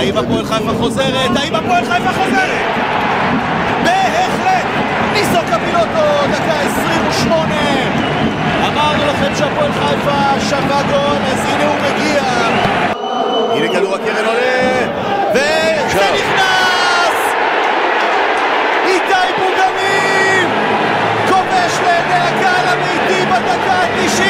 האם הפועל חיפה חוזרת? האם הפועל חיפה חוזרת? בהחלט! ניסו קפילוטו, דקה 28! אמרנו לכם שהפועל חיפה שווה גול, אז הנה הוא מגיע! הנה כדור הקרן עולה! וזה נכנס! איתי בוגנים! כובש לעיני הקהל הביתי בדקה ה-90!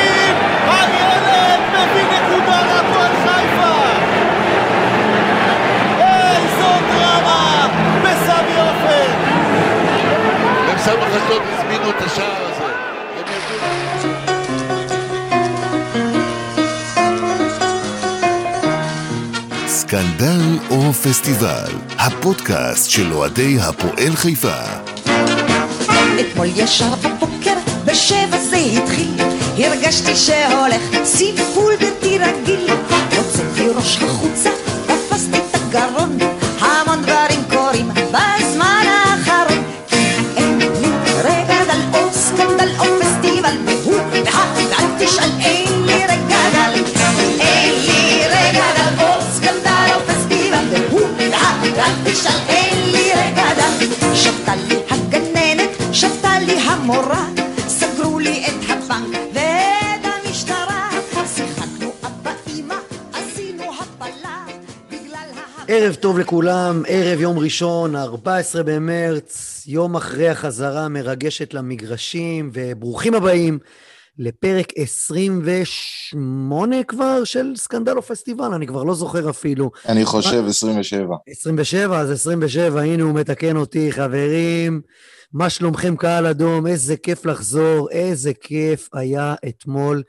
בסמך אשדוד הזמינו את השער הזה. הם ידעו. סקנדל או פסטיבל, הפודקאסט של אוהדי הפועל חיפה. אתמול ישר בבוקר, בשבע זה התחיל, הרגשתי שהולך סיפול בלתי רגיל. הוצאתי ראש החוצה, תשאל, אין לי רגע דל. שבתה לי הגננת, שבתה לי המורה, סגרו לי את הבנק ואת המשטרה. שיחקנו אבא אמא, עשינו הפלה, בגלל ה... ערב טוב לכולם, ערב יום ראשון, 14 במרץ, יום אחרי החזרה המרגשת למגרשים, וברוכים הבאים לפרק 28 כבר של סקנדל או פסטיבל, אני כבר לא זוכר אפילו. אני חושב 27. 27, אז 27, הנה הוא מתקן אותי, חברים. מה שלומכם קהל אדום? איזה כיף לחזור, איזה כיף היה אתמול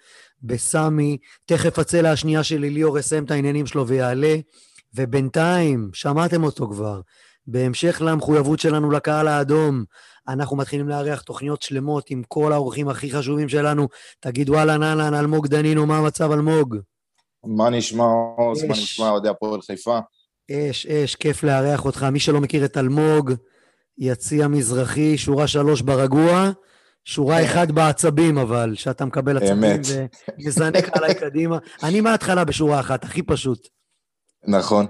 בסמי. תכף הצלע השנייה שלי, ליאור יסיים את העניינים שלו ויעלה. ובינתיים, שמעתם אותו כבר, בהמשך למחויבות שלנו לקהל האדום, אנחנו מתחילים לארח תוכניות שלמות עם כל האורחים הכי חשובים שלנו. תגידו אהלן אהלן, אלמוג דנינו, מה המצב אלמוג? מה נשמע עוז? מה. נשמע אוהדי הפועל חיפה? אש, אש, כיף לארח אותך. מי שלא מכיר את אלמוג, יציע מזרחי, שורה שלוש ברגוע, שורה אחד בעצבים, אבל, שאתה מקבל עצבים. ומזנק עליי קדימה. אני מההתחלה בשורה אחת, הכי פשוט. נכון,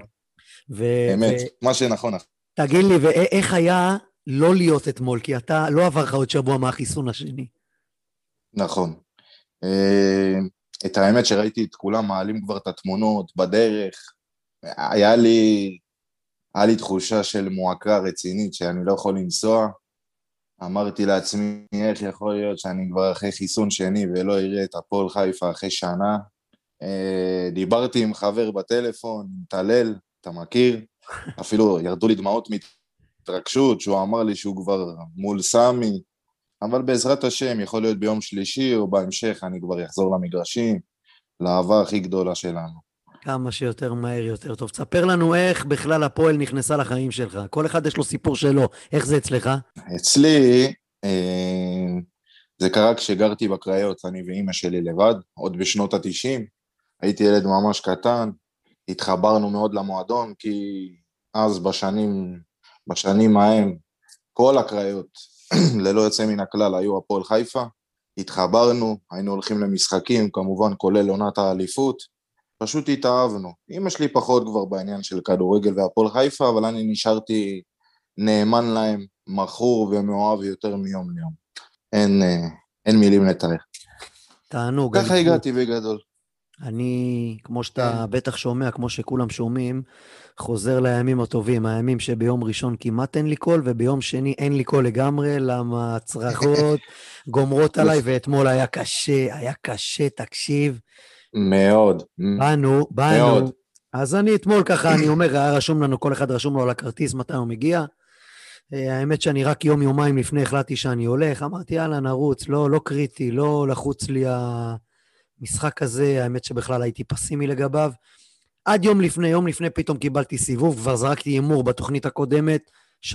ו- אמת. ו- מה שנכון. תגיד לי, ואיך היה לא להיות אתמול? כי אתה, לא עבר לך עוד שבוע מהחיסון השני. נכון. אה, את האמת שראיתי את כולם מעלים כבר את התמונות בדרך. היה לי, היה לי תחושה של מועקה רצינית שאני לא יכול לנסוע. אמרתי לעצמי, איך יכול להיות שאני כבר אחרי חיסון שני ולא אראה את הפועל חיפה אחרי שנה? אה, דיברתי עם חבר בטלפון, טלל, אתה מכיר? אפילו ירדו לי דמעות מהתרגשות, שהוא אמר לי שהוא כבר מול סמי, אבל בעזרת השם, יכול להיות ביום שלישי או בהמשך אני כבר אחזור למגרשים, לאהבה הכי גדולה שלנו. כמה שיותר מהר יותר טוב. תספר לנו איך בכלל הפועל נכנסה לחיים שלך. כל אחד יש לו סיפור שלו. איך זה אצלך? אצלי, אה, זה קרה כשגרתי בקריות, אני ואימא שלי לבד, עוד בשנות התשעים. הייתי ילד ממש קטן, התחברנו מאוד למועדון, כי אז בשנים, בשנים ההם, כל הקריות, ללא יוצא מן הכלל, היו הפועל חיפה. התחברנו, היינו הולכים למשחקים, כמובן כולל עונת האליפות. פשוט התאהבנו. אימא שלי פחות כבר בעניין של כדורגל והפועל חיפה, אבל אני נשארתי נאמן להם, מכור ומאוהב יותר מיום ליום. אין, אה, אין מילים לתאר. תענוג. ככה הגעתי בגדול. אני, כמו שאתה כן. בטח שומע, כמו שכולם שומעים, חוזר לימים הטובים, הימים שביום ראשון כמעט אין לי קול, וביום שני אין לי קול לגמרי, למה הצרחות גומרות עליי, ואתמול היה קשה, היה קשה, תקשיב. מאוד. באנו, באנו. מאוד. אז אני אתמול ככה, אני אומר, היה רשום לנו, כל אחד רשום לו על הכרטיס מתי הוא מגיע. אה, האמת שאני רק יום-יומיים לפני החלטתי שאני הולך, אמרתי, יאללה, נרוץ, לא, לא קריטי, לא לחוץ לי המשחק הזה, האמת שבכלל הייתי פסימי לגביו. עד יום לפני, יום לפני פתאום קיבלתי סיבוב, כבר זרקתי הימור בתוכנית הקודמת, 3-0,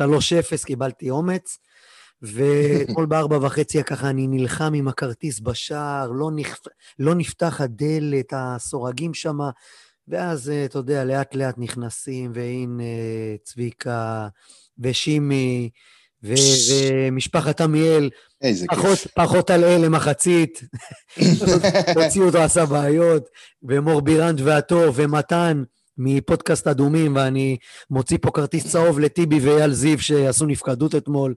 קיבלתי אומץ. ואתמול בארבע וחצי ככה אני נלחם עם הכרטיס בשער, לא, נכ... לא נפתח הדלת, הסורגים שם, ואז, אה, אתה יודע, לאט לאט נכנסים, והנה צביקה ושימי ו... ומשפחת עמיאל, איזה פחות, כיף. פחות על אלה מחצית. הוציאו אותו, עשה בעיות, ומור בירנד והטוב, ומתן, מפודקאסט אדומים, ואני מוציא פה כרטיס צהוב לטיבי ואייל זיו שעשו נפקדות אתמול.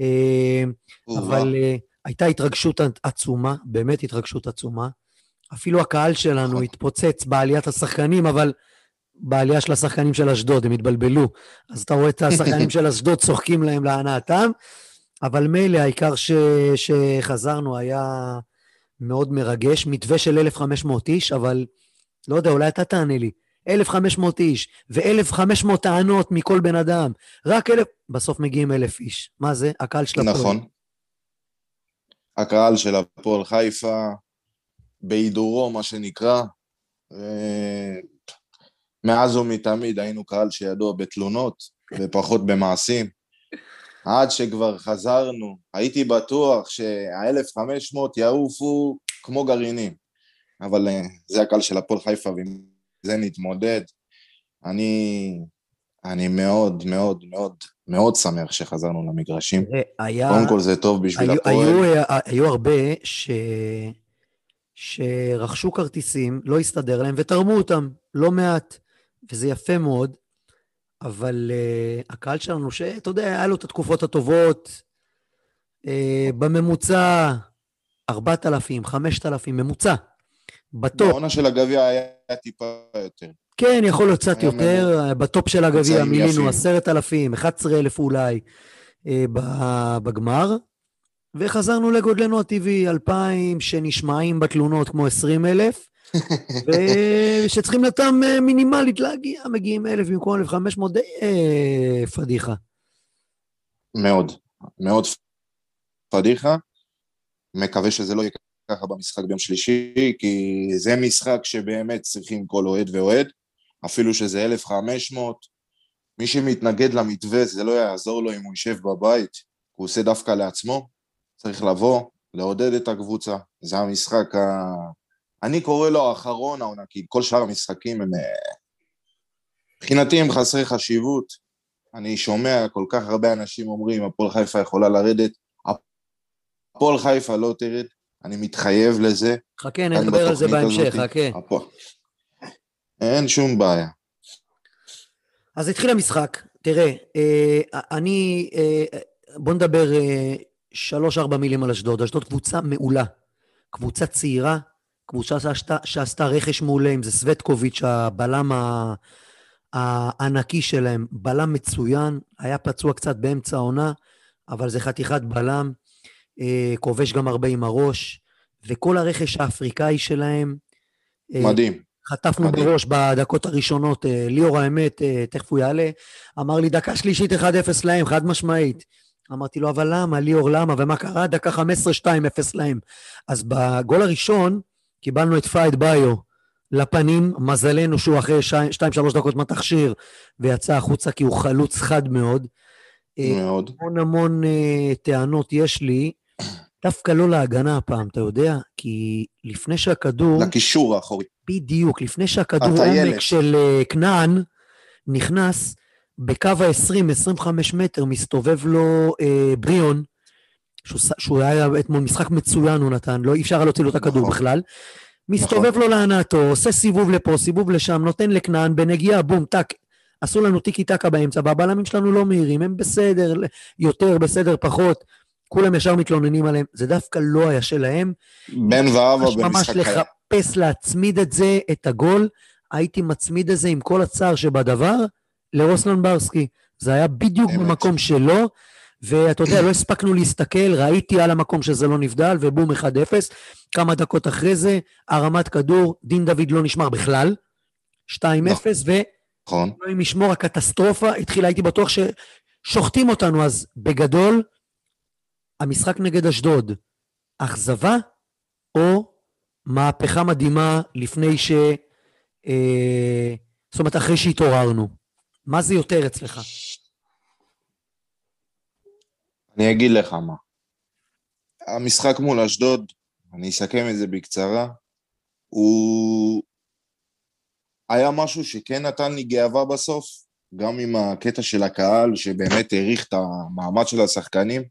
אה, אבל אה, הייתה התרגשות עצומה, באמת התרגשות עצומה. אפילו הקהל שלנו נכון. התפוצץ בעליית השחקנים, אבל בעלייה של השחקנים של אשדוד, הם התבלבלו. אז אתה רואה את השחקנים של אשדוד צוחקים להם להנאתם, אבל מילא, העיקר ש... שחזרנו היה מאוד מרגש. מתווה של 1,500 איש, אבל לא יודע, אולי אתה תענה לי. 1,500 איש ו-1,500 טענות מכל בן אדם. רק 1,000, בסוף מגיעים 1,000 איש. מה זה? הקהל של הפועל. נכון. הקהל של הפועל חיפה, בהידורו, מה שנקרא. אה, מאז ומתמיד היינו קהל שידוע בתלונות ופחות במעשים. עד שכבר חזרנו, הייתי בטוח שה-1500 יעופו כמו גרעינים. אבל אה, זה הקהל של הפועל חיפה, ועם זה נתמודד. אני, אני מאוד מאוד מאוד מאוד שמח שחזרנו למגרשים. היה... קודם כל זה טוב בשביל היו, הפועל. היו, היו הרבה ש... שרכשו כרטיסים, לא הסתדר להם, ותרמו אותם, לא מעט, וזה יפה מאוד, אבל אה, הקהל שלנו, שאתה יודע, היה לו את התקופות הטובות, אה, בממוצע 4,000, 5,000, ממוצע, בטופ. בעונה של הגביע היה טיפה יותר. כן, יכול להיות קצת יותר, בטופ של הגביע מילינו יפים. 10,000, 11,000 אולי אה, ב- בגמר, וחזרנו לגודלנו הטבעי, 2,000 שנשמעים בתלונות כמו 20,000, ושצריכים לתם אה, מינימלית להגיע, מגיעים 1,000 במקום 1,500, די אה, פדיחה. מאוד, מאוד פדיחה. מקווה שזה לא יהיה ככה במשחק ביום שלישי, כי זה משחק שבאמת צריכים כל אוהד ואוהד, אפילו שזה 1,500. מי שמתנגד למתווה, זה לא יעזור לו אם הוא יישב בבית, הוא עושה דווקא לעצמו. צריך לבוא, לעודד את הקבוצה. זה המשחק ה... אני קורא לו האחרון העונה, כי כל שאר המשחקים הם... אה, מבחינתי הם חסרי חשיבות. אני שומע כל כך הרבה אנשים אומרים, הפועל חיפה יכולה לרדת. הפועל חיפה לא תרד, אני מתחייב לזה. חכה, נדבר על זה בהמשך. חכה. הפועל- אין שום בעיה. אז התחיל המשחק. תראה, אה, אני, אה, בוא נדבר שלוש-ארבע מילים על אשדוד. אשדוד קבוצה מעולה. קבוצה צעירה, קבוצה שעשתה, שעשתה רכש מעולה, אם זה סווטקוביץ', הבלם הענקי שלהם, בלם מצוין, היה פצוע קצת באמצע העונה, אבל זה חתיכת בלם, אה, כובש גם הרבה עם הראש, וכל הרכש האפריקאי שלהם, אה, מדהים. חטפנו מדהים. בראש בדקות הראשונות, אה, ליאור האמת, תכף הוא יעלה, אמר לי, דקה שלישית 1-0 להם, חד משמעית. אמרתי לו, אבל למה, ליאור, למה, ומה קרה? דקה 15, 2-0 להם. אז בגול הראשון קיבלנו את פייד ביו לפנים, מזלנו שהוא אחרי 2-3 דקות מהתכשיר, ויצא החוצה כי הוא חלוץ חד מאוד. אה, מאוד. המון המון אה, טענות יש לי, דווקא לא להגנה הפעם, אתה יודע? כי לפני שהכדור... לקישור האחורי. בדיוק, לפני שהכדור. עומק של אה, כנען נכנס, בקו ה-20-25 מטר מסתובב לו אה, בריאון, שהוא, שהוא היה אתמול משחק מצוין הוא נתן, לא אי אפשר היה להוציא לו את הכדור נכון. בכלל. מסתובב לו להנאתו, עושה סיבוב לפה, סיבוב לשם, נותן לכנען, בנגיעה, בום, טאק. עשו לנו טיקי טקה באמצע, והבלמים שלנו לא מהירים, הם בסדר, יותר, בסדר, פחות. כולם ישר מתלוננים עליהם, זה דווקא לא היה שלהם. בן ואבא ממש ממש במשחק חיים. לחפש להצמיד את זה, את הגול, הייתי מצמיד את זה עם כל הצער שבדבר לרוסלן ברסקי. זה היה בדיוק אמת. במקום שלו, ואתה יודע, לא הספקנו להסתכל, ראיתי על המקום שזה לא נבדל, ובום 1-0. כמה דקות אחרי זה, הרמת כדור, דין דוד לא נשמר בכלל, 2-0, נכון. ואלוהים ישמור, הקטסטרופה התחילה, הייתי בטוח ששוחטים אותנו, אז בגדול, המשחק נגד אשדוד, אכזבה או מהפכה מדהימה לפני ש... אה, זאת אומרת, אחרי שהתעוררנו. מה זה יותר אצלך? אני אגיד לך מה. המשחק מול אשדוד, אני אסכם את זה בקצרה, הוא היה משהו שכן נתן לי גאווה בסוף, גם עם הקטע של הקהל, שבאמת העריך את המעמד של השחקנים,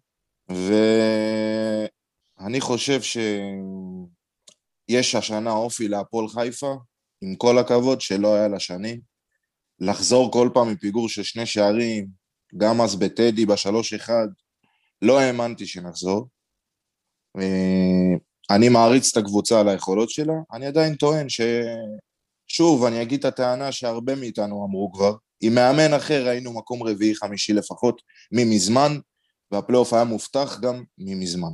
ואני חושב שיש השנה אופי להפועל חיפה, עם כל הכבוד, שלא היה לה שנים. לחזור כל פעם מפיגור של שני שערים, גם אז בטדי בשלוש אחד, לא האמנתי שנחזור. אה, אני מעריץ את הקבוצה על היכולות שלה, אני עדיין טוען ש... שוב, אני אגיד את הטענה שהרבה מאיתנו אמרו כבר, עם מאמן אחר היינו מקום רביעי חמישי לפחות ממזמן, והפלייאוף היה מובטח גם ממזמן.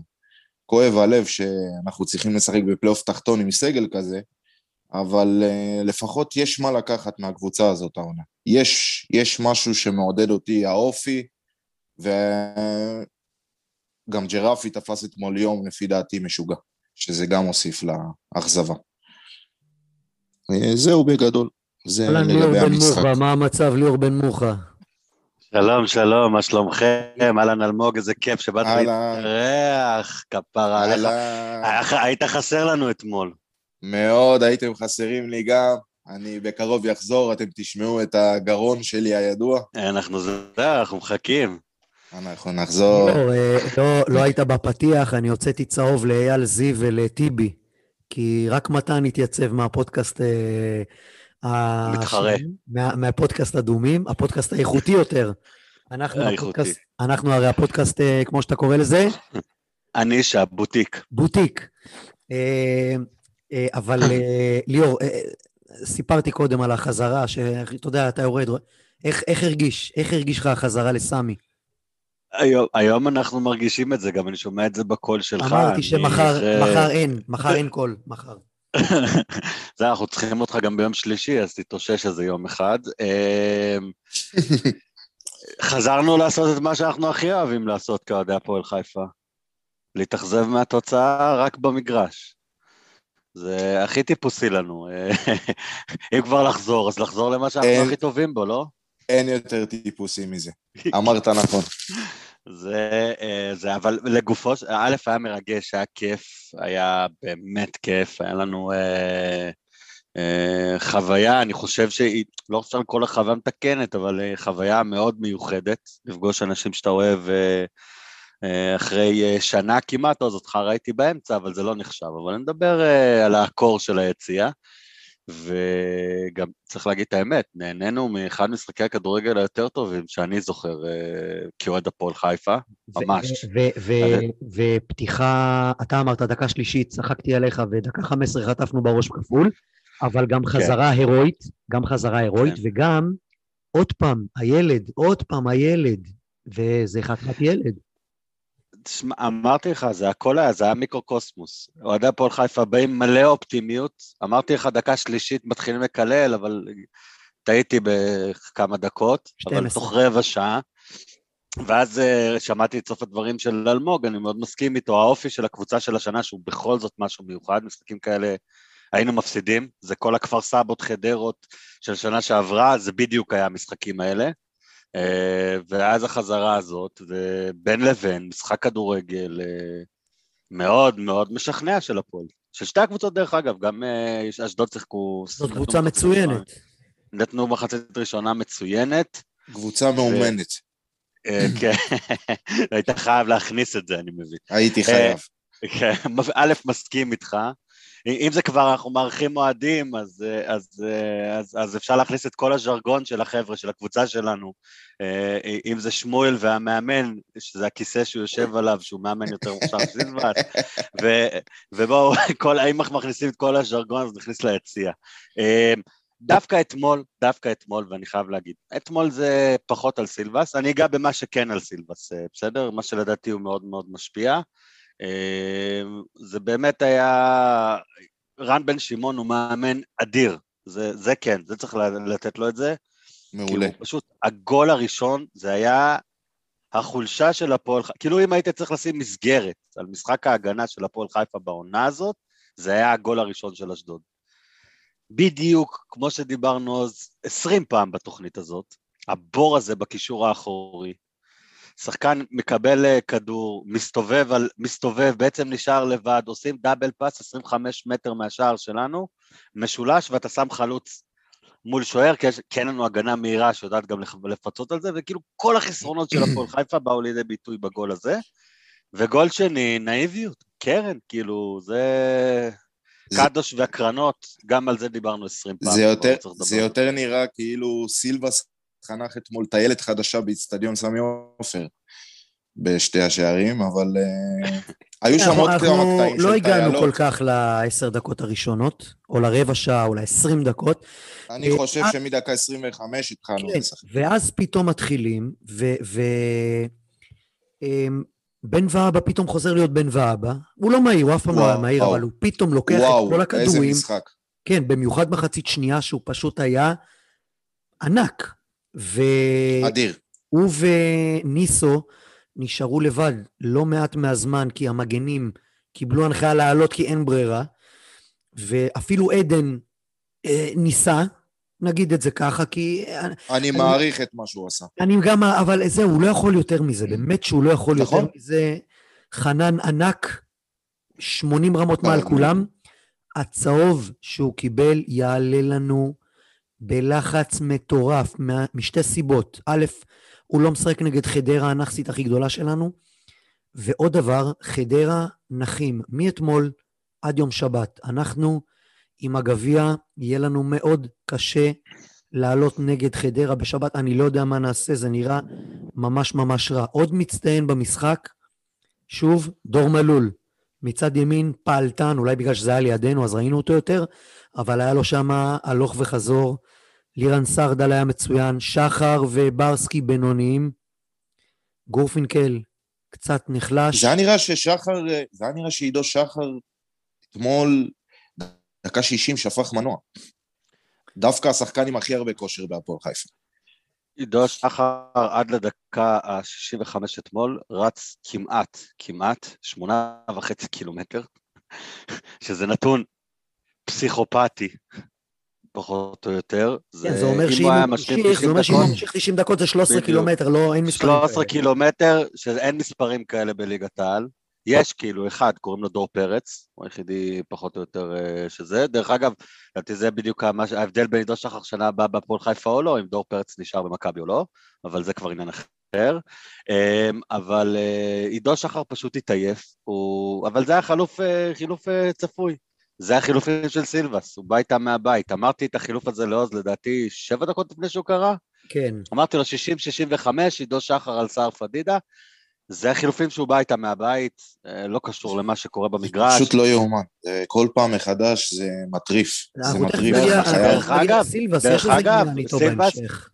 כואב הלב שאנחנו צריכים לשחק בפלייאוף תחתון עם סגל כזה, אבל uh, לפחות יש מה לקחת מהקבוצה הזאת העונה. יש, יש משהו שמעודד אותי, האופי, וגם ג'רפי תפס אתמול יום, לפי דעתי, משוגע, שזה גם הוסיף לאכזבה. אה, זהו בגדול, זה לגבי בן המשחק. מוחה, מה המצב ליאור בן מוחה? שלום, שלום, מה שלומכם? אהלן אלמוג, איזה כיף שבאת. להתארח, כפרה עליך. היית חסר לנו אתמול. מאוד, הייתם חסרים לי גם. אני בקרוב אחזור, אתם תשמעו את הגרון שלי הידוע. אנחנו זה, אנחנו מחכים. אנחנו נחזור. לא, אה, לא- לא היית בפתיח, אני הוצאתי צהוב לאייל זיו ולטיבי, כי רק מתן התייצב מהפודקאסט... אה, מתחרה. מה- מהפודקאסט אדומים, הפודקאסט האיכותי יותר. אנחנו האיכותי. הפודקאסט, אנחנו הרי הפודקאסט, אה, כמו שאתה קורא לזה, הנישה, בוטיק. בוטיק. אבל ליאור, סיפרתי קודם על החזרה, שאתה יודע, אתה יורד, איך, איך הרגיש? איך הרגיש לך החזרה לסמי? היום, היום אנחנו מרגישים את זה, גם אני שומע את זה בקול שלך. אמרתי אני שמחר אחרי- מחר אין, מחר אין קול, מחר. זה, אנחנו צריכים אותך גם ביום שלישי, אז תתאושש איזה יום אחד. אמ, חזרנו לעשות את מה שאנחנו הכי אוהבים לעשות כאוהדי הפועל חיפה. להתאכזב מהתוצאה רק במגרש. זה הכי טיפוסי לנו. אם כבר לחזור, אז לחזור למה שאנחנו. הכי טובים בו, לא? אין יותר טיפוסי מזה. אמרת נכון. זה, אה, זה, אבל לגופו, א', היה מרגש, היה כיף, היה באמת כיף, היה לנו אה, אה, חוויה, אני חושב שהיא, לא חושב על כל החוויה מתקנת, אבל אה, חוויה מאוד מיוחדת, לפגוש אנשים שאתה אוהב אה, אה, אחרי אה, שנה כמעט, אז אותך ראיתי באמצע, אבל זה לא נחשב, אבל אני מדבר אה, על הקור של היציאה. וגם צריך להגיד את האמת, נהנינו מאחד משחקי הכדורגל היותר טובים שאני זוכר אה, כאוהד הפועל חיפה, ממש. ופתיחה, אתה אמרת דקה שלישית, צחקתי עליך, ודקה 15 חטפנו בראש כפול, אבל גם חזרה הירואית, גם חזרה הירואית, כן. וגם עוד פעם, הילד, עוד פעם הילד, וזה חתיכת ילד. תשמע, אמרתי לך, זה הכל היה, זה היה מיקרוקוסמוס. אוהדי הפועל חיפה באים מלא אופטימיות, אמרתי לך, דקה שלישית מתחילים לקלל, אבל טעיתי בכמה דקות, אבל 12. תוך רבע שעה. ואז אה, שמעתי את סוף הדברים של אלמוג, אני מאוד מסכים איתו, האופי של הקבוצה של השנה, שהוא בכל זאת משהו מיוחד, משחקים כאלה היינו מפסידים, זה כל הכפר סבות, חדרות של שנה שעברה, זה בדיוק היה המשחקים האלה. אה, ואז החזרה הזאת, ובין לבין, משחק כדורגל אה, מאוד מאוד משכנע של הפועל. של שתי הקבוצות דרך אגב, גם אה, אשדוד שיחקו... זאת קבוצה מצוינת. נתנו מחצית ראשונה מצוינת. קבוצה מאומנת. כן, היית חייב להכניס את זה, אני מבין. הייתי חייב. כן, א', מסכים איתך. אם זה כבר אנחנו מארחים אוהדים, אז, אה, אז, אה, אז, אז אפשר להכניס את כל הז'רגון של החבר'ה, של הקבוצה שלנו. אה, אם זה שמואל והמאמן, שזה הכיסא שהוא יושב עליו, שהוא מאמן יותר מוכשר מסילבס, ו- ובואו, כל- אם אנחנו מכניסים את כל הז'רגון, אז נכניס ליציע. דווקא אתמול, דווקא אתמול, ואני חייב להגיד, אתמול זה פחות על סילבס, אני אגע במה שכן על סילבס, בסדר? מה שלדעתי הוא מאוד מאוד משפיע. אה, זה באמת היה... רן בן שמעון הוא מאמן אדיר, זה, זה כן, זה צריך לתת לו את זה. מעולה. כאילו, פשוט הגול הראשון זה היה החולשה של הפועל חיפה, כאילו אם היית צריך לשים מסגרת על משחק ההגנה של הפועל חיפה בעונה הזאת, זה היה הגול הראשון של אשדוד. בדיוק כמו שדיברנו אז עשרים פעם בתוכנית הזאת, הבור הזה בקישור האחורי, שחקן מקבל אה, כדור, מסתובב, על, מסתובב, בעצם נשאר לבד, עושים דאבל פאס 25 מטר מהשער שלנו, משולש ואתה שם חלוץ מול שוער, כי יש- כי אין לנו הגנה מהירה שיודעת גם לפ- לפצות על זה, וכאילו כל החסרונות של הפועל חיפה באו לידי ביטוי בגול הזה. וגול שני, נאיביות, קרן, כאילו, זה... זה- קדוש והקרנות, גם על זה דיברנו 20 פעם. זה יותר, לא. זה יותר נראה כאילו סילבס חנך אתמול טיילת חדשה באיצטדיון סמי עופר בשתי השערים, אבל אה, היו שם עוד כמה קטעים לא של הגענו טיילות. כל כך לעשר דקות הראשונות, או לרבע שעה, או לעשרים דקות. אני אה, חושב אה, שמדקה 25 התחלנו כן, לשחק. ואז פתאום מתחילים, ו... אמ, בן ואבא פתאום חוזר להיות בן ואבא. הוא לא מהיר, הוא אף פעם לא היה וואו, מהיר, וואו. אבל הוא פתאום לוקח את וואו, כל איזה הכדורים. משחק. כן, במיוחד מחצית שנייה, שהוא פשוט היה ענק. אדיר. וניסו נשארו לבד לא מעט מהזמן, כי המגנים קיבלו הנחיה לעלות כי אין ברירה, ואפילו עדן אה, ניסה, נגיד את זה ככה, כי אה, אני מעריך את מה שהוא עשה. אני גם, אבל זהו, הוא לא יכול יותר מזה, באמת שהוא לא יכול נכון. יותר מזה. חנן ענק, 80 רמות מעל מאוד כולם. הצהוב שהוא קיבל יעלה לנו בלחץ מטורף, משתי סיבות. א', הוא לא משחק נגד חדרה הנכסית הכי גדולה שלנו, ועוד דבר, חדרה נחים מאתמול עד יום שבת. אנחנו עם הגביע, יהיה לנו מאוד קשה לעלות נגד חדרה בשבת. אני לא יודע מה נעשה, זה נראה ממש ממש רע. עוד מצטיין במשחק, שוב, דור מלול. מצד ימין פעלתן, אולי בגלל שזה היה לידינו אז ראינו אותו יותר, אבל היה לו שם הלוך וחזור. לירן סרדל היה מצוין, שחר וברסקי בינוניים. גורפינקל קצת נחלש. זה היה נראה ששחר, אה, זה היה נראה שעידו שחר אתמול, דקה 60 שפך מנוע. דווקא השחקן עם הכי הרבה כושר בהפועל חיפה. עידו שחר עד לדקה ה-65 אתמול רץ כמעט, כמעט, שמונה וחצי קילומטר, שזה נתון פסיכופתי, פחות או יותר. כן, זה אומר אם שאם הוא ממשיך, זה 90 אומר שאם הוא ממשיך 90 דקות זה 13 בדיוק. קילומטר, לא, אין מספרים 13 כאלה. קילומטר, שאין מספרים כאלה בליגת העל. יש כאילו אחד, קוראים לו דור פרץ, הוא היחידי פחות או יותר אה, שזה. דרך אגב, לדעתי זה בדיוק המה- ההבדל בין עידו שחר שנה הבאה בהפועל חיפה או לא, אם דור פרץ נשאר במכבי או לא, אבל זה כבר עניין אחר. אה, אבל אה, עידו שחר פשוט התעייף, הוא... אבל זה היה חילוף, אה, חילוף צפוי. זה החילופים של סילבס, הוא בא איתם מהבית. אמרתי את החילוף הזה לעוז, לדעתי, שבע דקות לפני שהוא קרה. כן. אמרתי לו 60-65, עידו שחר על סער פדידה. זה החילופים שהוא בא איתם מהבית, אה, לא קשור למה שקורה במגרש. פשוט לא יאומן. כל פעם מחדש זה מטריף. זה מטריף. דרך אגב, דרך אגב,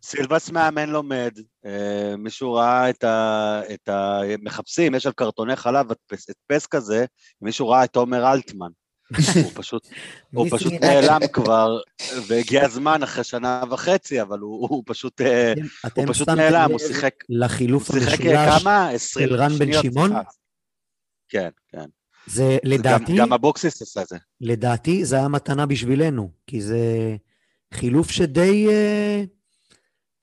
סילבס- מאמן לומד, אה, מישהו ראה את ה... את ה... מחפשים, יש על קרטוני חלב את פס כזה, מישהו ראה את עומר אלטמן. הוא פשוט, הוא פשוט נעלם כבר, והגיע הזמן אחרי שנה וחצי, אבל הוא, הוא פשוט, אה, הוא פשוט נעלם, הוא שיחק, לחילוף שיחק המשולש, כמה? 20 של רן בן שמעון? כן, כן. זה לדעתי, גם, גם אבוקסיס עשה את זה. לדעתי זה היה מתנה בשבילנו, כי זה חילוף שדי אה,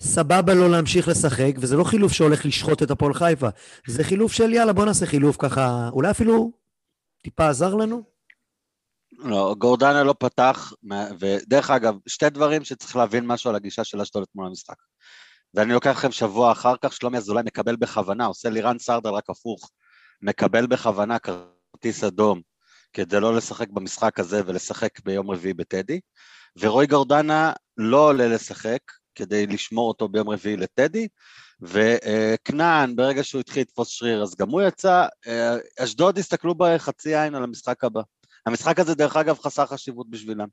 סבבה לו להמשיך לשחק, וזה לא חילוף שהולך לשחוט את הפועל חיפה, זה חילוף של יאללה בוא נעשה חילוף ככה, אולי אפילו טיפה עזר לנו? לא, גורדנה לא פתח, ודרך אגב, שתי דברים שצריך להבין משהו על הגישה של אשדוד אתמול למשחק. ואני לוקח לכם שבוע אחר כך, שלומי אזולאי מקבל בכוונה, עושה לירן סרדל רק הפוך, מקבל בכוונה כרטיס אדום כדי לא לשחק במשחק הזה ולשחק ביום רביעי בטדי, ורוי גורדנה לא עולה לשחק כדי לשמור אותו ביום רביעי לטדי, וכנען, ברגע שהוא התחיל לתפוס שריר, אז גם הוא יצא. אה, אשדוד הסתכלו בחצי עין על המשחק הבא. המשחק הזה, דרך אגב, חסר חשיבות בשבילם.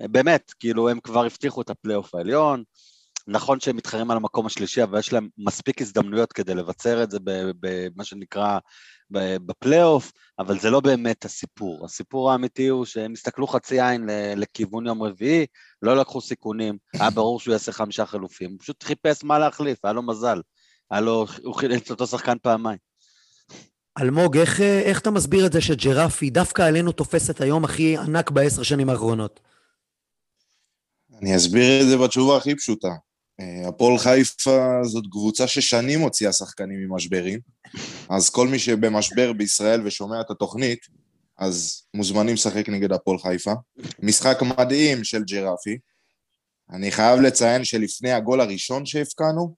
אה, באמת, כאילו, הם כבר הבטיחו את הפלייאוף העליון, נכון שהם מתחרים על המקום השלישי, אבל יש להם מספיק הזדמנויות כדי לבצר את זה במה שנקרא בפלייאוף, אבל זה לא באמת הסיפור. הסיפור האמיתי הוא שהם הסתכלו חצי עין לכיוון יום רביעי, לא לקחו סיכונים, היה ברור שהוא יעשה חמישה חילופים, הוא פשוט חיפש מה להחליף, היה לו מזל. היה לו, הוא חילץ אותו שחקן פעמיים. אלמוג, איך, אה, איך אתה מסביר את זה שג'רפי דווקא עלינו תופס את היום הכי ענק בעשר שנים האחרונות? אני אסביר את זה בתשובה הכי פשוטה. אה, הפועל חיפה זאת קבוצה ששנים הוציאה שחקנים ממשברים, אז כל מי שבמשבר בישראל ושומע את התוכנית, אז מוזמנים לשחק נגד הפועל חיפה. משחק מדהים של ג'רפי. אני חייב לציין שלפני הגול הראשון שהבקענו,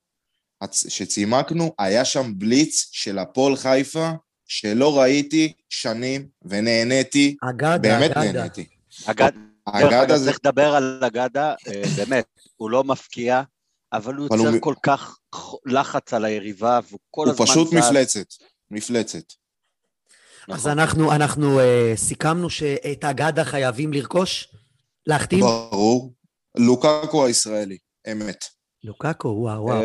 הצ- שצימקנו, היה שם בליץ של הפועל חיפה שלא ראיתי שנים ונהניתי, אגדה, באמת אגדה. נהניתי. אגד, אגב, זה... צריך לדבר על אגדה, אה, באמת, הוא לא מפקיע, אבל הוא הוא יוצר כל כך לחץ על היריבה, והוא כל הוא הזמן פשוט זז. מפלצת. מפלצת. אז נכון. אנחנו, אנחנו אה, סיכמנו שאת אגדה חייבים לרכוש? להחתים? ברור. לוקקו הישראלי, אמת. לוקקו, וואו, וואו.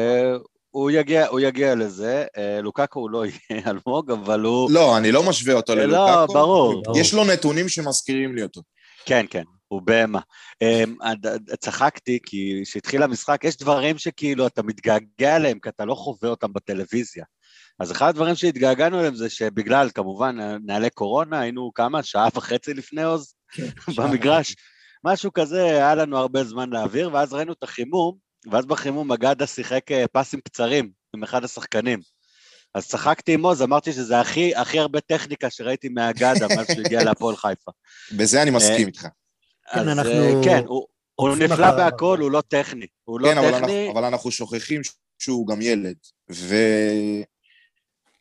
אה, הוא יגיע, הוא יגיע לזה, אה, לוקקו הוא לא יהיה אלמוג, אבל הוא... לא, אני לא משווה אותו לא, ללוקקו. ברור. יש לו נתונים שמזכירים לי אותו. כן, כן, הוא בהמה. עד- צחקתי כי כשהתחיל המשחק, יש דברים שכאילו אתה מתגעגע אליהם, כי אתה לא חווה אותם בטלוויזיה. אז אחד הדברים שהתגעגענו אליהם זה שבגלל, כמובן, נהלי קורונה, היינו כמה? שעה וחצי לפני עוז? כן, במגרש. משהו כזה, היה לנו הרבה זמן להעביר, ואז ראינו את החימום, ואז בחימום אגדה שיחק אה, פסים קצרים עם אחד השחקנים. אז צחקתי עם עוז, אמרתי שזה הכי, הכי הרבה טכניקה שראיתי מאגדה מאז שהוא הגיע להפועל חיפה. בזה אני מסכים איתך. כן, אז, אנחנו אה, כן, הוא, נפלא. בהכל, הוא לא טכני. הוא לא כן, אבל אנחנו, טכני, אבל אנחנו שוכחים שהוא גם ילד.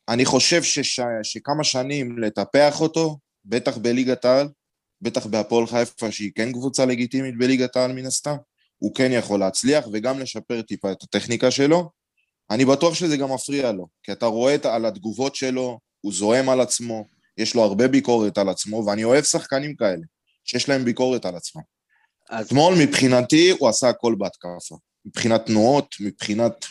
ואני חושב שש... שכמה שנים לטפח אותו, בטח בליגת העל, בטח בהפועל חיפה, שהיא כן קבוצה לגיטימית בליגת העל מן הסתם, הוא כן יכול להצליח וגם לשפר טיפה את הטכניקה שלו. אני בטוח שזה גם מפריע לו, כי אתה רואה את- על התגובות שלו, הוא זועם על עצמו, יש לו הרבה ביקורת על עצמו, ואני אוהב שחקנים כאלה, שיש להם ביקורת על עצמם. אז אתמול מבחינתי הוא עשה הכל בהתקפה. מבחינת תנועות, מבחינת...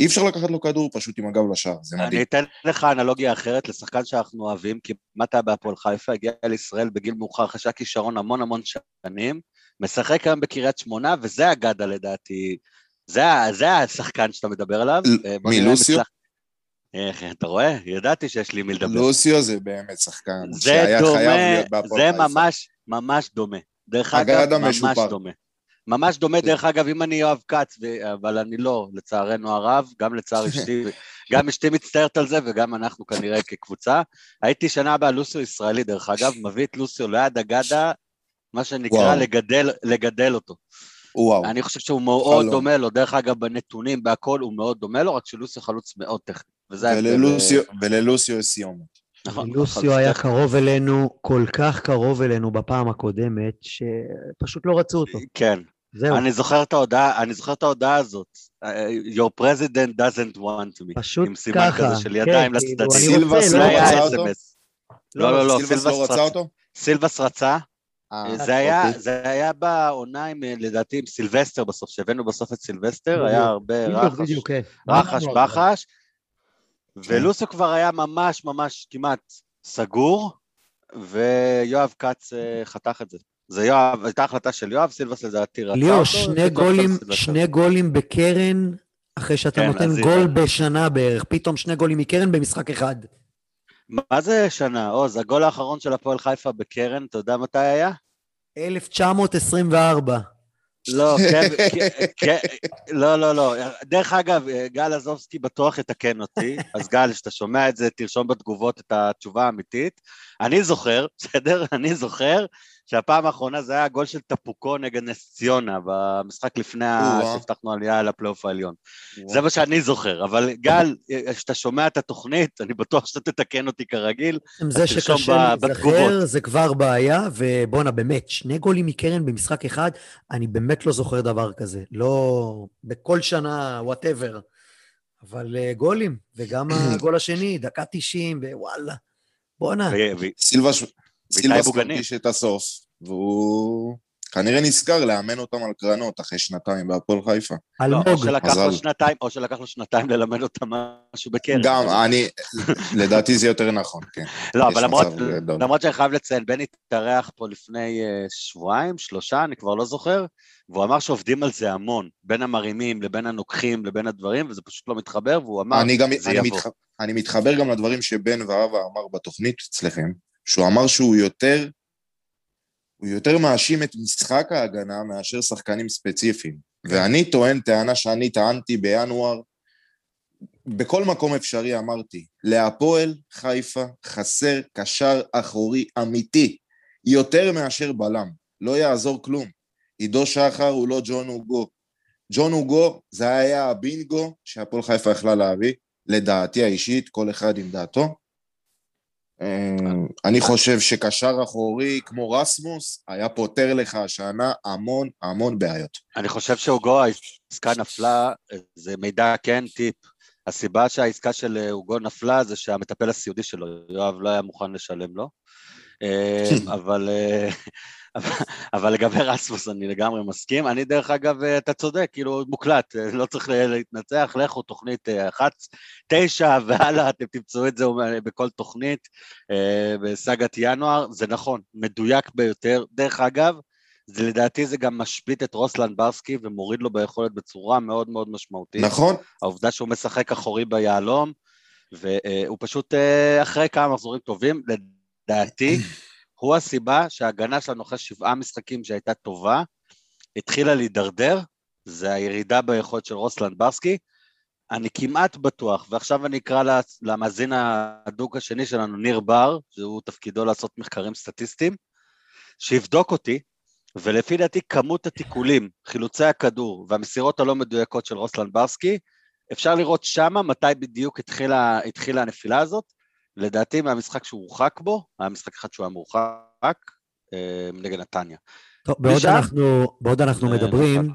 אי אפשר לקחת לו כדור פשוט עם הגב לשער, זה אני מדהים. אתן לך אנלוגיה אחרת לשחקן שאנחנו אוהבים, כמעט היה בהפועל חיפה, הגיע לישראל בגיל מאוחר, חשב כישרון המון המון שנים, משחק היום בקריית שמונה, וזה אגדה לדעתי, זה, זה השחקן שאתה מדבר עליו. אה, מי, לוסיו? איך, אתה רואה? ידעתי שיש לי מי לדבר. לוסיו זה באמת שחקן זה שהיה חייב דומה, להיות בהפועל זה חיפה. ממש, ממש דומה. דרך אגב, ממש משופר. דומה. ממש דומה, דרך אגב, אם אני יואב כץ, אבל אני לא, לצערנו הרב, גם לצער אשתי, גם אשתי מצטערת על זה, וגם אנחנו כנראה כקבוצה. הייתי שנה הבאה לוסיו ישראלי, דרך אגב, מביא את לוסיו ליד אגדה, מה שנקרא וואו. לגדל, לגדל אותו. וואו, אני חושב שהוא מאוד חלום. דומה לו, דרך אגב, בנתונים, בהכל, הוא מאוד דומה לו, רק שלוסיו חלוץ מאוד טכני. וזה ההבדל, וללוסיו- וללוסיו יש סיומת. נכון, לוסיו חלוץ היה טכני. קרוב אלינו, כל כך קרוב אלינו בפעם הקודמת, שפשוט לא רצו אותו. כן. זהו, אני זוכר את ההודעה, אני זוכר את ההודעה הזאת. אה, Your president doesn't want me. פשוט עם סימן ככה. כזה של כן, ידיים כאילו, לצדדים. סילבס לא רצה אותו? לא, לא, לא, סילבס לא רצה רצה. אותו? סילבס רצה. אה, זה היה, אוקיי. זה היה בעונה עם, אה, לדעתי, עם סילבסטר בסוף, שהבאנו בסוף את סילבסטר. היה הרבה רחש, כן. רחש אמרנו על זה. בחש, ולוסו כבר היה ממש ממש כמעט סגור, ויואב כץ אה, חתך את זה. זה יואב, הייתה החלטה של יואב, סילבס לדעתי רצה ליאור, אותו, שני ופתאום גולים. שני גולים בקרן, אחרי שאתה כן, נותן גול בשנה בערך, פתאום שני גולים מקרן במשחק אחד. מה זה שנה? עוז, הגול האחרון של הפועל חיפה בקרן, אתה יודע מתי היה? 1924. לא, כן, כן, כן, לא, לא, לא. דרך אגב, גל עזובסקי בטוח יתקן אותי, אז גל, כשאתה שומע את זה, תרשום בתגובות את התשובה האמיתית. אני זוכר, בסדר? אני זוכר שהפעם האחרונה זה היה הגול של טפוקו נגד נס ציונה, במשחק לפני. שהבטחנו עלייה לפלייאוף העליון. זה מה שאני זוכר, אבל גל, כשאתה שומע את התוכנית, אני בטוח שאתה תתקן אותי כרגיל. עם זה שקשה. להיזכר, זה כבר בעיה, ובואנה, באמת, שני גולים מקרן במשחק אחד, אני באמת לא זוכר דבר כזה. לא בכל שנה, whatever. אבל אה, גולים, וגם הגול השני, דקה 90, ווואלה. בואנה, ו- סילבס. מרגיש את הסוף, והוא כנראה נזכר לאמן אותם על קרנות אחרי שנתיים בהפועל חיפה. לא, או אלמוג, שלקח לו. שנתיים, או שלקח לו שנתיים ללמד אותם משהו בקרן. גם, אני, לדעתי זה יותר נכון, כן. לא, אבל למרות. למרות שאני חייב לציין, בני התארח פה לפני אה, שבועיים, שלושה, אני כבר לא זוכר, והוא אמר שעובדים על זה המון, בין המרימים לבין הנוקחים לבין הדברים, וזה פשוט לא מתחבר, והוא אמר, אני גם, זה אני, יבוא. מתח... אני מתחבר גם לדברים שבן ואבא אמר בתוכנית אצלכם, שהוא אמר שהוא יותר, הוא יותר מאשים את משחק ההגנה מאשר שחקנים ספציפיים. ואני טוען טענה שאני טענתי בינואר, בכל מקום אפשרי אמרתי, להפועל חיפה חסר קשר אחורי אמיתי, יותר מאשר בלם, לא יעזור כלום. עידו שחר הוא לא ג'ון אוגו. ג'ון אוגו זה היה הבינגו שהפועל חיפה יכלה להביא, לדעתי האישית, כל אחד עם דעתו. אה, אני חושב שקשר אחורי כמו רסמוס היה פותר לך השנה המון המון בעיות. אני חושב שהוגו, העסקה נפלה, זה מידע כן, טיפ. הסיבה שהעסקה של הוגו נפלה זה שהמטפל הסיעודי שלו, יואב לא היה מוכן לשלם לו. אה, אבל, אה, אבל לגבי רסמוס אני לגמרי מסכים. אני דרך אגב, אתה צודק, כאילו מוקלט, לא צריך להתנצח, לכו תוכנית אחת, תשע והלאה, אתם תמצאו את זה בכל תוכנית בסאגת ינואר, זה נכון, מדויק ביותר. דרך אגב, זה לדעתי זה גם משבית את רוסלן ברסקי ומוריד לו ביכולת בצורה מאוד מאוד משמעותית. נכון. העובדה שהוא משחק אחורי ביהלום, והוא פשוט אה, אחרי כמה מחזורים טובים, לדעתי, הוא הסיבה שההגנה שלנו אחרי שבעה משחקים שהייתה טובה, התחילה להידרדר, זה הירידה ביכולת של רוסלן ברסקי. אני כמעט בטוח, ועכשיו אני אקרא למאזין הדוק השני שלנו, ניר בר, שהוא תפקידו לעשות מחקרים סטטיסטיים, שיבדוק אותי, ולפי דעתי כמות התיקולים, חילוצי הכדור והמסירות הלא מדויקות של רוסלן ברסקי, אפשר לראות שמה מתי בדיוק התחילה, התחילה הנפילה הזאת. לדעתי מהמשחק שהוא הורחק בו, היה משחק אחד שהוא היה מורחק, אה, נגד נתניה. טוב, בעוד אנחנו, בעוד אנחנו אה, מדברים...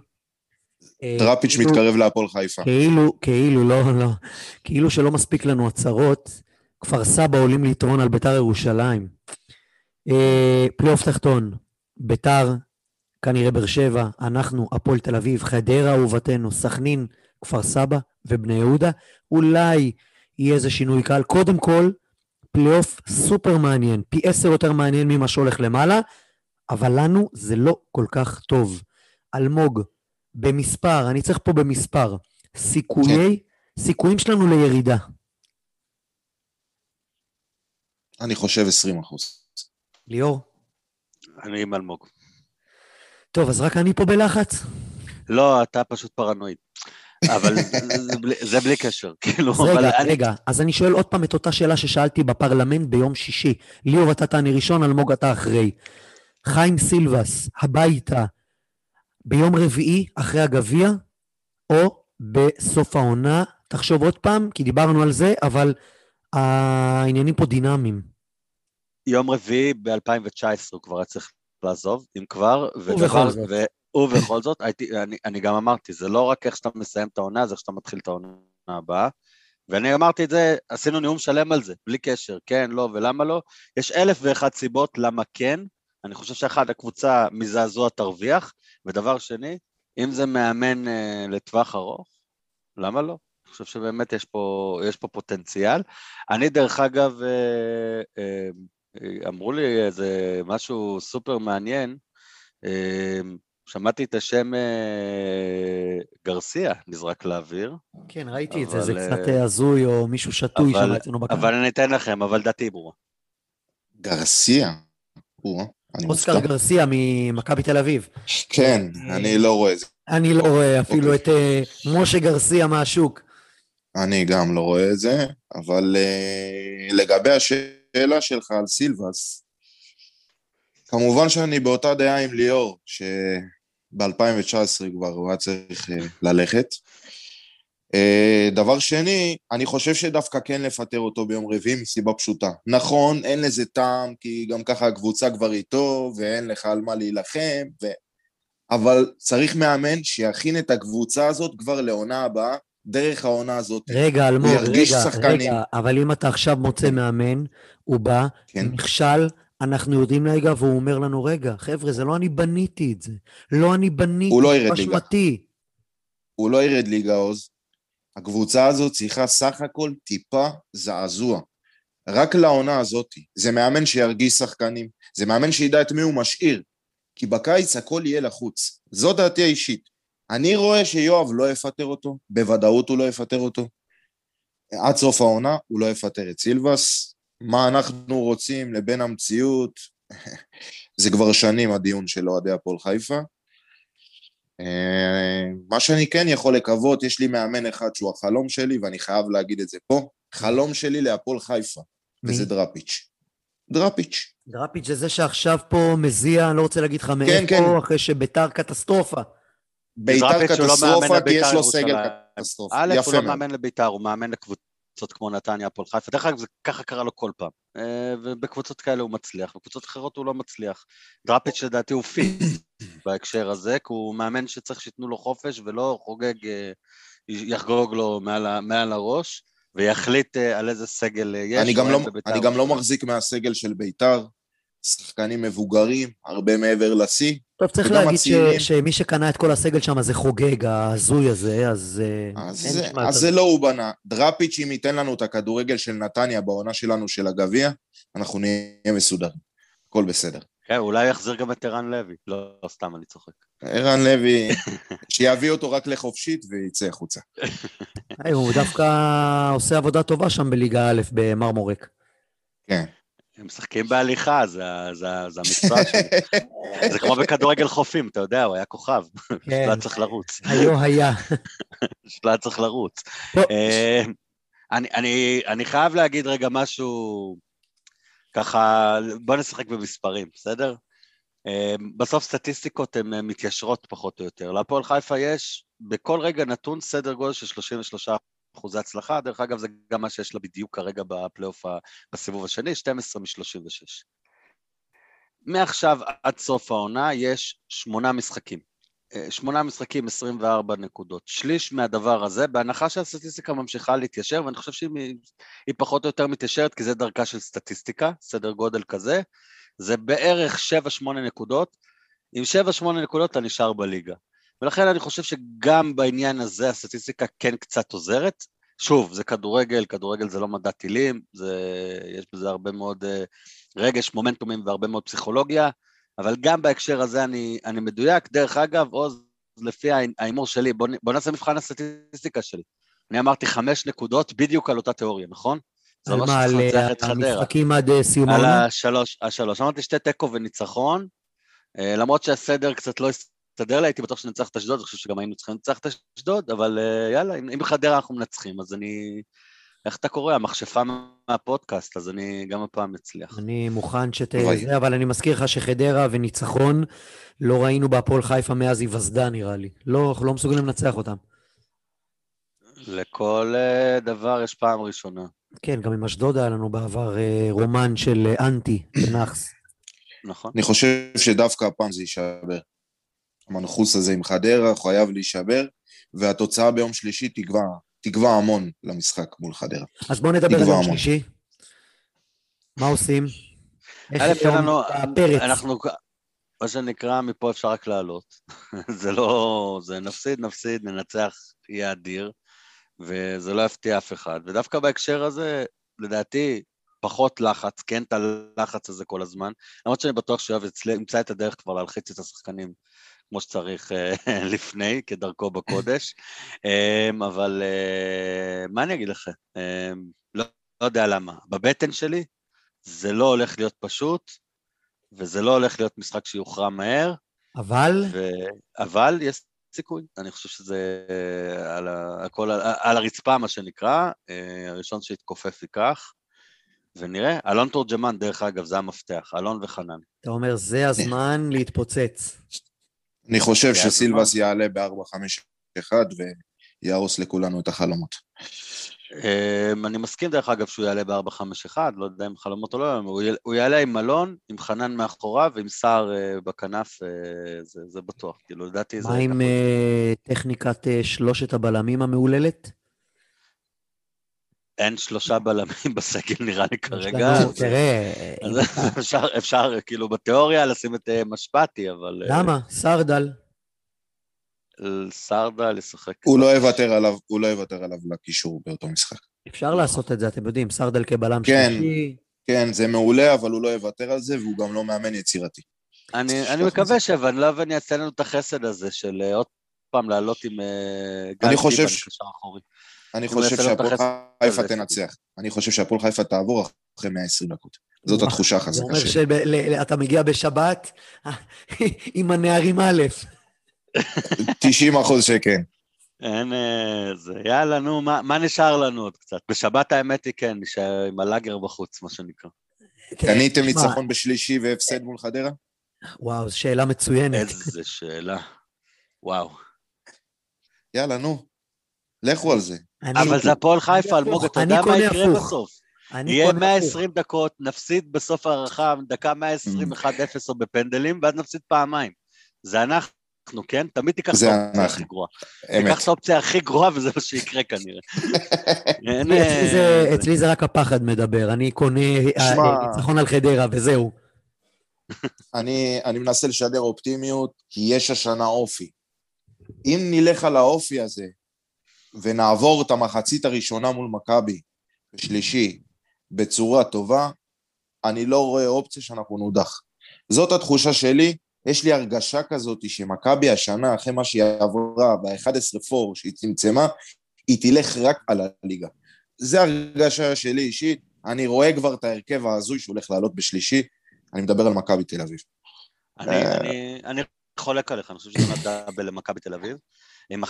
אה, דראפיץ' כאילו, מתקרב להפועל חיפה. כאילו, כאילו, לא, לא. כאילו שלא מספיק לנו הצהרות, כפר סבא עולים ליתרון על ביתר ירושלים. אה, פלייאוף תחתון, ביתר כנראה באר שבע, אנחנו, הפועל תל אביב, חדרה אהובתנו, סכנין, כפר סבא ובני יהודה. אולי יהיה איזה שינוי קל. קודם כל, פלייאוף סופר מעניין, פי עשר יותר מעניין ממה שהולך למעלה, אבל לנו זה לא כל כך טוב. אלמוג, במספר, אני צריך פה במספר, סיכויי, סיכויים שלנו לירידה. אני חושב 20 אחוז. ליאור? אני עם אלמוג. טוב, אז רק אני פה בלחץ? לא, אתה פשוט פרנואיד. אבל זה, בלי, קשר, כאילו, אז רגע, אני... רגע, אז אני שואל עוד פעם את אותה שאלה ששאלתי בפרלמנט ביום שישי. ליאור, אתה תעני ראשון, אלמוג, אתה אחרי. חיים סילבס, הביתה, ביום רביעי, אחרי הגביע, או בסוף העונה, תחשוב עוד פעם, כי דיברנו על זה, אבל העניינים פה דינמיים. יום רביעי ב-2019 הוא כבר היה צריך לעזוב, אם כבר, ובכל זאת. ובכל זאת, הייתי, אני, אני גם אמרתי, זה לא רק איך שאתה מסיים את העונה, זה איך שאתה מתחיל את העונה הבאה. ואני אמרתי את זה, עשינו נאום שלם על זה, בלי קשר, כן, לא ולמה לא. יש אלף ואחת סיבות למה כן. אני חושב שאחד, הקבוצה מזעזוע תרוויח, ודבר שני, אם זה מאמן אה, לטווח ארוך, למה לא? אני חושב שבאמת יש פה, יש פה פוטנציאל. אני, דרך אגב, אה, אה, אמרו לי איזה משהו סופר מעניין, אמ, שמעתי את השם אה, גרסיה נזרק לאוויר. כן, ראיתי את זה, זה קצת אה, הזוי או מישהו שתוי שם אצלנו בקהל. אבל אני אתן לכם, אבל דעתי ברורה. גרסיה? אוסקר גרסיה ממכבי תל אביב. כן, אני לא רואה את זה. אני לא רואה אפילו אוקיי. את אה, משה גרסיה מהשוק. אני גם לא רואה את זה, אבל לגבי השאלה... שלך על סילבס, כמובן שאני באותה דעה עם ליאור, שב-2019 כבר הוא היה צריך אה, ללכת. אה, דבר שני, אני חושב שדווקא כן לפטר אותו ביום רביעי מסיבה פשוטה. נכון, אין לזה טעם, כי גם ככה הקבוצה כבר איתו, ואין לך על מה להילחם, ו... אבל צריך מאמן שיכין את הקבוצה הזאת כבר לעונה הבאה, דרך העונה הזאת. רגע, אלמוג, רגע, שחקנים. רגע, אבל אם אתה עכשיו מוצא מאמן, הוא בא, כן. נכשל, אנחנו יודעים רגע, והוא אומר לנו, רגע, חבר'ה, זה לא אני בניתי את זה. לא אני בניתי, הוא לא ירד ליגה. הוא לא ירד ליגה, עוז. הקבוצה הזאת צריכה סך הכל טיפה זעזוע. רק לעונה הזאת. זה מאמן שירגיש שחקנים, זה מאמן שידע את מי הוא משאיר. כי בקיץ הכל יהיה לחוץ. זו דעתי האישית. אני רואה שיואב לא יפטר אותו, בוודאות הוא לא יפטר אותו. עד סוף העונה הוא לא יפטר את סילבס. מה אנחנו רוצים לבין המציאות, זה כבר שנים הדיון של אוהדי הפועל חיפה. אה, מה שאני כן יכול לקוות, יש לי מאמן אחד שהוא החלום שלי, ואני חייב להגיד את זה פה, חלום שלי להפועל חיפה, מי? וזה דראפיץ'. דראפיץ'. דראפיץ' זה זה שעכשיו פה מזיע, אני לא רוצה להגיד לך מאיפה, כן, כן. אחרי שביתר קטסטרופה. ביתר לא קטסטרופה, כי יש לו סגל קטסטרופה. א', הוא לא מאמן לביתר, הוא מאמן לקבוצה קבוצות כמו נתניה, הפועל חיפה. דרך אגב, זה ככה קרה לו כל פעם. אה, ובקבוצות כאלה הוא מצליח, בקבוצות אחרות הוא לא מצליח. דראפיץ' לדעתי הוא fit בהקשר הזה, כי הוא מאמן שצריך שייתנו לו חופש ולא חוגג, אה, יחגוג לו מעל, מעל הראש, ויחליט אה, על איזה סגל יש. אני גם, לא, אין בבית"ר. אני גם לא מחזיק מהסגל של ביתר, שחקנים מבוגרים, הרבה מעבר לשיא. טוב, צריך להגיד ש, הצעירים. שמי שקנה את כל הסגל שם זה חוגג, ההזוי הזה, אז... אה, אז, זה, אז. זה לא הוא בנה. דראפיץ', אם ייתן לנו את הכדורגל של נתניה בעונה שלנו של הגביע, אנחנו נהיה מסודרים. הכל בסדר. כן, אולי יחזיר גם את ערן לוי. לא, לא סתם, אני צוחק. ערן לוי, שיביא אותו רק לחופשית ויצא החוצה. היי, הוא דווקא עושה עבודה טובה שם בליגה א' במרמורק. כן. הם משחקים בהליכה, זה, זה, זה המקצוע שלי. זה כמו בכדורגל חופים, אתה יודע, הוא היה כוכב. לא היה צריך לרוץ. היו היה. לא היה צריך לרוץ. אה, אני, אני, אני חייב להגיד רגע משהו, ככה, בוא נשחק במספרים, בסדר? אה, בסוף סטטיסטיקות הן מתיישרות פחות או יותר. להפועל חיפה יש בכל רגע נתון סדר גודל של 33 אחוזי הצלחה, דרך אגב זה גם מה שיש לה בדיוק כרגע בפלייאוף בסיבוב השני, 12 מ-36. מעכשיו עד סוף העונה יש שמונה משחקים. אה, שמונה משחקים, 24 נקודות. שליש מהדבר הזה, בהנחה שהסטטיסטיקה ממשיכה להתיישר, ואני חושב שהיא היא פחות או יותר מתיישרת, כי זה דרכה של סטטיסטיקה, סדר גודל כזה, זה בערך 7-8 נקודות. עם 7-8 נקודות אתה נשאר בליגה. ולכן אני חושב שגם בעניין הזה הסטטיסטיקה כן קצת עוזרת. שוב, זה כדורגל, כדורגל זה לא מדע טילים, זה, יש בזה הרבה מאוד uh, רגש, מומנטומים והרבה מאוד פסיכולוגיה, אבל גם בהקשר הזה אני, אני מדויק. דרך אגב, עוז, לפי ההי- ההימור שלי, בוא, בוא נעשה מבחן הסטטיסטיקה שלי. אני אמרתי חמש נקודות בדיוק על אותה תיאוריה, נכון? זה על מה, על אה, את חדרה. המשחקים עד אה, סיום על? השלוש, השלוש. אמרתי שתי תיקו וניצחון, אה, למרות שהסדר קצת לא לי, הייתי בטוח שננצח את אשדוד, אני חושב שגם היינו צריכים לנצח את אשדוד, אבל אה, יאללה, אם אם בחדרה אנחנו מנצחים, אז אני... איך אתה קורא? המכשפה מהפודקאסט, אז אני גם הפעם אצליח. אני מוכן שת... זה, אבל אני מזכיר לך שחדרה וניצחון לא ראינו בהפועל חיפה מאז היווסדה, נראה לי. לא, אנחנו לא מסוגלים לנצח אותם. לכל אה, דבר יש פעם ראשונה. כן, גם עם אשדוד היה לנו בעבר אה, רומן של אנטי בנאחס. נכון? אני חושב שדווקא הפעם זה יישבר. המנחוס הזה עם חדרה חייב להישבר, והתוצאה ביום שלישי תקבע, תקבע המון למשחק מול חדרה. אז בואו נדבר על יום המון. שלישי. מה עושים? איך יום לנו, הפרץ? אנחנו, מה שנקרא, מפה אפשר רק לעלות. זה לא, זה נפסיד, נפסיד, ננצח, יהיה אדיר, וזה לא יפתיע אף אחד. ודווקא בהקשר הזה, לדעתי, פחות לחץ, כי אין את הלחץ הזה כל הזמן. למרות שאני בטוח שיואב יצל- ימצא את הדרך כבר להלחיץ את השחקנים כמו שצריך אה, לפני, כדרכו בקודש. אמ, אבל אה, מה אני אגיד לכם? אמ, לא לא יודע למה. בבטן שלי זה לא הולך להיות פשוט, וזה לא הולך להיות משחק שיוכרע מהר, אבל ו... אבל יש סיכוי. אני חושב שזה אה, על, ה... הכל על... על הרצפה, מה שנקרא, הראשון שיתכופף ייקח, ונראה. אלון תורג'מן, דרך אגב, זה המפתח, אלון וחנן. אתה אומר, זה הזמן להתפוצץ. אני חושב שסילבס יעלה ב-4-5-1 ויהרוס לכולנו את החלומות. אמ, אני מסכים, דרך אגב, שהוא יעלה ב-4-5-1, לא יודע אם חלומות או לא, הוא יעלה- עם אלון, עם חנן מאחוריו ועם סער אה, בכנף, אה, זה, בטוח. כאילו, לדעתי זה... מה עם. אה, טכניקת שלושת הבלמים המהוללת? אין שלושה בלמים בסגל, נראה לי כרגע. תראה, אפשר, אפשר, כאילו, בתיאוריה לשים את אה, משפטי, אבל... אה, למה? סרדל. סרדה לשחק. הוא לא יוותר עליו, הוא לא יוותר עליו לקישור באותו משחק. אפשר לעשות את זה, אתם יודעים, סרדל כבלם כן. שלישי. כן, זה מעולה, אבל הוא לא יוותר על זה, והוא גם לא מאמן יצירתי. אני. מקווה שוונלובן יעשה לנו את החסד הזה של אה, עוד פעם לעלות עם גל אני חושב טיבן קשר אחורי. אני חושב שהפועל חיפה תנצח. אני חושב שהפועל חיפה תעבור אחרי 120 דקות. זאת התחושה זה החזקה אומר שלי. שאתה מגיע בשבת עם הנערים א'. 90 אחוז שכן. אין אה, זה, יאללה, נו, מה, מה נשאר לנו עוד קצת? בשבת האמת היא כן, נשאר עם הלאגר בחוץ, מה שנקרא. קניתם תשמע, ניצחון בשלישי והפסד מול חדרה? וואו, זו שאלה מצוינת. איזה שאלה. וואו. יאללה, נו. לכו על זה. אבל זה הפועל חיפה, אלמוג, הפוך, אתה אני יודע מה יקרה. בסוף? יהיה קונה הפוך. 120 דקות, נפסיד בסוף ההערכה, דקה 120, 1-0 או בפנדלים, ואז נפסיד פעמיים. זה אנחנו, כן? תמיד תיקח את זה האופציה. הכי גרועה. תיקח את האופציה הכי גרועה וזה מה שיקרה כנראה. אצלי- זה- אה, אצלי זה רק הפחד מדבר, אני קונה אה, אה, ניצחון על חדרה וזהו. אני, אני מנסה לשדר אופטימיות, כי יש השנה אופי. אם נלך על האופי הזה, ונעבור את המחצית הראשונה מול מכבי, בשלישי, בצורה טובה, אני לא רואה אופציה שאנחנו נודח. זאת התחושה שלי, יש לי הרגשה כזאת שמכבי השנה, אחרי מה שהיא עברה ב-11 פור שהיא צמצמה, היא תלך רק על הליגה. זה הרגשה שלי אישית, אני רואה כבר את ההרכב ההזוי שהולך לעלות בשלישי, אני מדבר על מכבי תל אביב. אני. אני, חולק עליך, אני חושב שזה דאבל למכבי תל אביב. עם 11-12,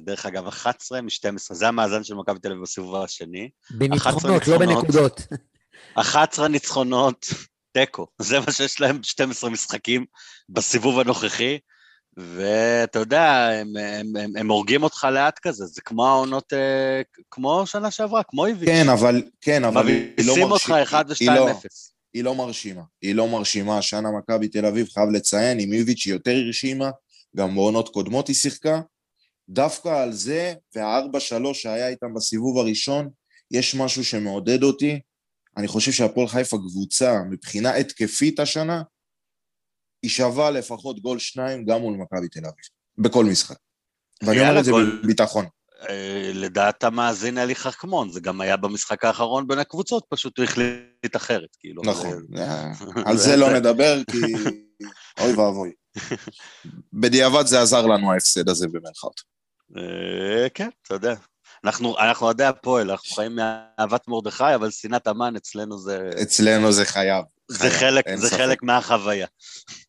דרך אגב, 11 מ-12, זה המאזן של מכבי תל אביב בסיבוב השני. בניצחונות, לא. בנקודות. 11 ניצחונות, תיקו. זה מה שיש להם 12 משחקים בסיבוב הנוכחי. ואתה יודע, הם, הם, הם, הם הורגים אותך לאט כזה, זה כמו העונות, אה, כמו שנה שעברה, כמו איביץ'. כן, אבל, כן, אבל היא לא מביסים אותך מרשימה. 1 היא לא- ו-2-0. היא לא מרשימה. היא לא מרשימה. השנה מכבי תל אביב, חייב לציין, עם איביץ' היא יותר הרשימה, גם בעונות קודמות היא שיחקה. דווקא על זה, וה-4-3 שהיה איתם בסיבוב הראשון, יש משהו שמעודד אותי. אני חושב שהפועל חיפה קבוצה, מבחינה התקפית השנה, היא שווה לפחות גול שניים גם מול מכבי תל אביב, בכל משחק. ואני אומר את זה. בביטחון. אה, לדעת המאזין אלי חכמון, זה גם היה במשחק האחרון בין הקבוצות, פשוט הוא החליט אחרת, כאילו. נכון. אה, על זה לא נדבר, כי אוי ואבוי. בדיעבד זה עזר לנו ההפסד הזה במרכאות. אה, כן, אתה יודע. אנחנו אנחנו אוהדי הפועל, אנחנו חיים מאהבת מרדכי, אבל שנאת המן אצלנו זה אצלנו זה חייב. זה חלק זה. חלק מהחוויה.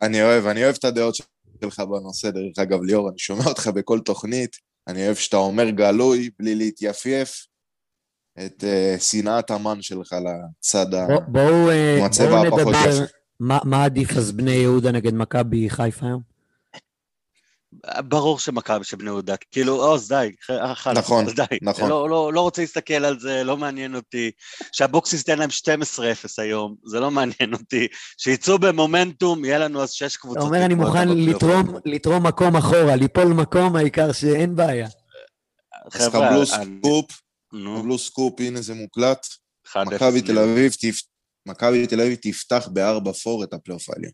אני אוהב, אני אוהב את הדעות שלך בנושא, דרך אגב, ליאור, אני שומע אותך בכל תוכנית, אני אוהב שאתה אומר גלוי, בלי להתייפייף, את אה, שנאת המן שלך לצד ה... בוא- בואו אה, בואו הפחות נדבר, יפה. מה מה עדיף אז בני יהודה נגד מכבי חיפה היום? ברור שמכבי, שבני יהודה, כאילו, עוז, די, חלאס, נכון, אז די. נכון. לא, לא, לא רוצה להסתכל על זה, לא מעניין אותי. שאבוקסיס ייתן להם 12-0 היום, זה לא מעניין אותי. שיצאו במומנטום, יהיה לנו אז שש קבוצות. אתה אומר, אני מוכן. לתרום- לתרום מקום אחורה, ליפול מקום, העיקר שאין בעיה. אז קבלו אני- סקופ, קבלו סקופ, הנה זה מוקלט. 1-0 מכבי תל בני אביב תפ- מכבי תל אביב תפתח בארבע פור את הפלייאוף העליון.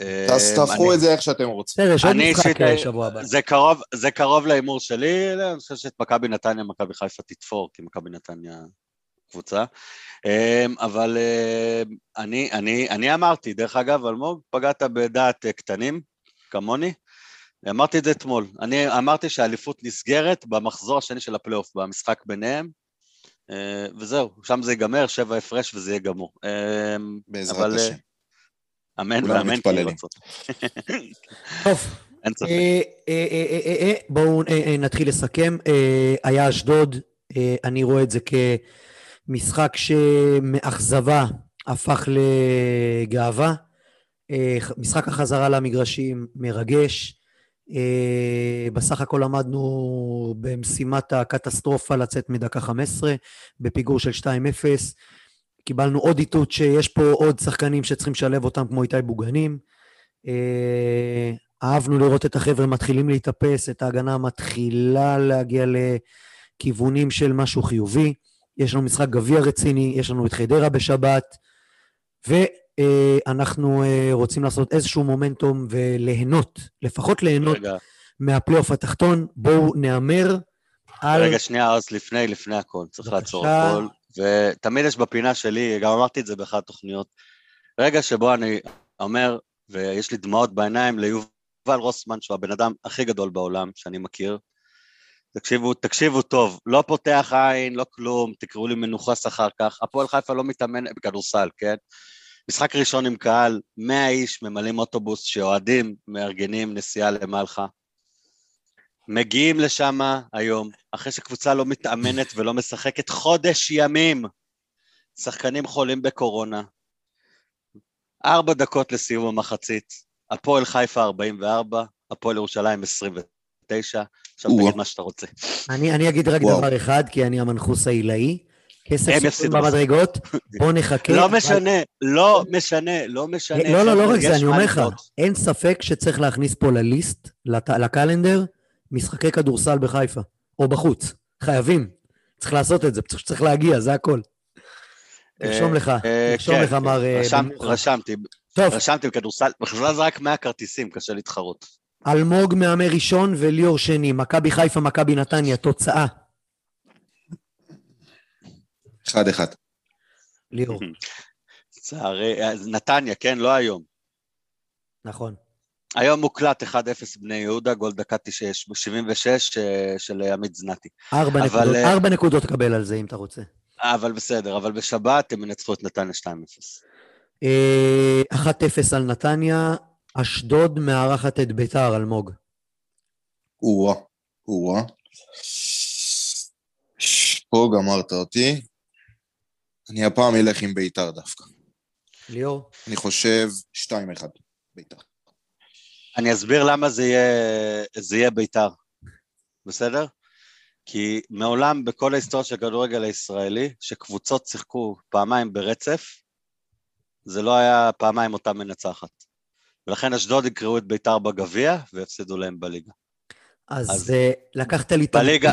יהודה. אז אה, תהפכו את זה איך שאתם רוצים. יש עוד משחק אה, שבוע הבא. זה קרוב, זה קרוב להימור שלי, לא, אני חושב שאת מכבי נתניה, מכבי חיפה תתפור, כי מכבי נתניה קבוצה. אמ, אבל אני, אני, אני אמרתי, דרך אגב, אלמוג, פגעת בדעת אה, קטנים, כמוני. אמרתי את זה אתמול. אני אמרתי שהאליפות נסגרת במחזור השני של הפלייאוף, במשחק ביניהם, אה, וזהו, שם זה ייגמר, שבע הפרש וזה יהיה גמור. אמ, בעזרת אבל, אה, השם. אמן ואמן, כי מתפללים. רצות. טוב, אין ספק. אה, אה, אה, אה, אה, אה, בואו אה, אה, נתחיל לסכם. אה, היה אשדוד, אה, אני רואה את זה כמשחק שמאכזבה הפך לגאווה. אה, משחק החזרה למגרשים מרגש. אה, בסך הכל עמדנו במשימת הקטסטרופה לצאת מדקה 15, בפיגור של 2-0. קיבלנו עוד איתות שיש פה עוד שחקנים שצריכים לשלב אותם, כמו איתי בוגנים. אה, אהבנו לראות את החבר'ה מתחילים להתאפס, את ההגנה מתחילה להגיע לכיוונים של משהו חיובי. יש לנו משחק גביע רציני, יש לנו את חדרה בשבת, ואנחנו אה, רוצים לעשות איזשהו מומנטום וליהנות, לפחות ליהנות רגע, מהפלייאוף התחתון. בואו נהמר על... רגע, שנייה, אז לפני, לפני הכל, צריך בבקשה. לעצור הכל. ותמיד יש בפינה שלי, גם אמרתי את זה באחת התוכניות, רגע שבו אני אומר, ויש לי דמעות בעיניים, ליובל רוסמן, שהוא הבן אדם הכי גדול בעולם שאני מכיר. תקשיבו, תקשיבו טוב, לא פותח עין, לא כלום, תקראו לי מנוחס אחר כך. הפועל חיפה לא מתאמן בכדורסל, כן? משחק ראשון עם קהל, 100 איש ממלאים אוטובוס שאוהדים, מארגנים נסיעה למלחה. מגיעים לשם היום, אחרי שקבוצה לא מתאמנת ולא משחקת חודש ימים. שחקנים חולים בקורונה. ארבע דקות לסיום המחצית, הפועל חיפה 44, הפועל ירושלים 29. תשע, עכשיו. תגיד מה שאתה רוצה. אני, אני אגיד רק וואו. דבר אחד, כי אני המנחוס העילאי. כסף יפסידו במדרגות, בוא נחכה. לא משנה, לא משנה, לא משנה. לא, לא, לא רק זה, אני אומר לך. אין ספק שצריך להכניס פה לליסט, לקלנדר, משחקי כדורסל בחיפה, או בחוץ. חייבים. צריך לעשות את זה, צריך להגיע, זה הכל. תרשום אה, לך, אה, תרשום כן, לך, כן, מר אה. רשמתי, טוב, רשמתי בכדורסל, בכלל זה רק 100 כרטיסים, קשה להתחרות. אלמוג מהמר ראשון וליאור שני, מכבי חיפה, מכבי נתניה, תוצאה. אחד אחד. ליאור, לצערי, נתניה, כן, לא היום. נכון. היום מוקלט 1-0 בני יהודה, גול דקה 76 אה, של עמית זנתי. ארבע אבל, נקודות, אה, ארבע נקודות תקבל על זה, אם אתה רוצה. אבל בסדר, אבל בשבת הם ינצחו את נתניה 2-0. אה, 1-0 על נתניה, אשדוד מארחת את ביתר, אלמוג. או-אה, או-אה. פה גמרת אותי. אני הפעם אלך עם ביתר דווקא. ליאור? אני חושב 2-1 ביתר. אני אסביר למה זה יהיה, זה יהיה בית"ר, בסדר? כי מעולם בכל ההיסטוריה של הכדורגל הישראלי, שקבוצות שיחקו פעמיים ברצף, זה לא היה פעמיים אותה מנצחת. ולכן אשדוד יקראו את בית"ר בגביע והפסידו להם בליגה. אז אז- אה, לקחת לי את... ה- בליגה,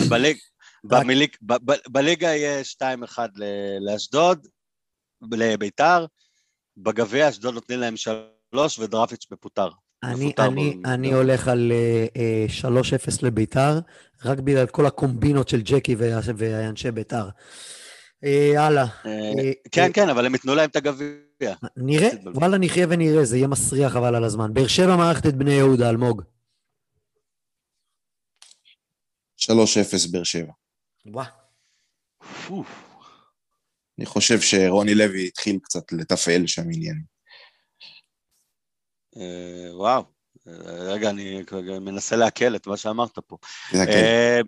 ב, ב, בליגה יהיה 2-1 ל- לאשדוד, לביתר, בגביע אשדוד נותנים להם 3 ודרפיץ' מפוטר. אני, אני, אני. הולך על אה, אה, 3-0 לביתר, רק בגלל כל הקומבינות של ג'קי ואנשי ביתר. אה, הלאה. אה, אה, כן, כן, אבל הם ייתנו להם את הגביע. נראה. וואלה, נחיה ונראה, זה יהיה מסריח חבל על הזמן. באר שבע מערכת את בני יהודה, אלמוג. 3-0 באר שבע. וואו. אני חושב שרוני לוי התחיל קצת לתפעל שם עניינים. אה, וואו. אה, רגע, אני מנסה לעכל את מה שאמרת פה. אה,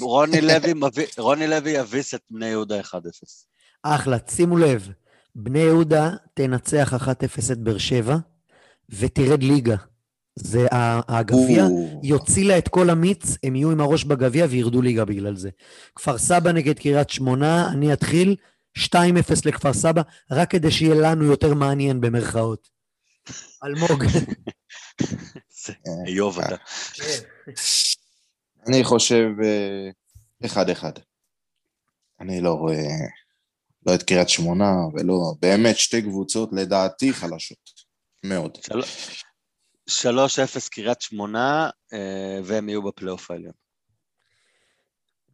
רוני לוי מביא- רוני לוי יביס את בני יהודה 1-0. אחלה, שימו לב, בני יהודה תנצח 1-0 את באר שבע, ותרד ליגה. זה ה- הגביע, יוציא לה את כל המיץ, הם יהיו עם הראש בגביע וירדו ליגה בגלל זה. כפר סבא נגד קריית שמונה, אני אתחיל 2-0 לכפר סבא, רק כדי שיהיה לנו יותר מעניין במרכאות. אלמוג. זה איוב אתה. אני חושב אה, 1-1. אני לא רואה, לא את קריית שמונה ולא, באמת שתי קבוצות לדעתי חלשות. מאוד. של- 3-0 קריית שמונה, אה, והם יהיו בפלייאוף העליון.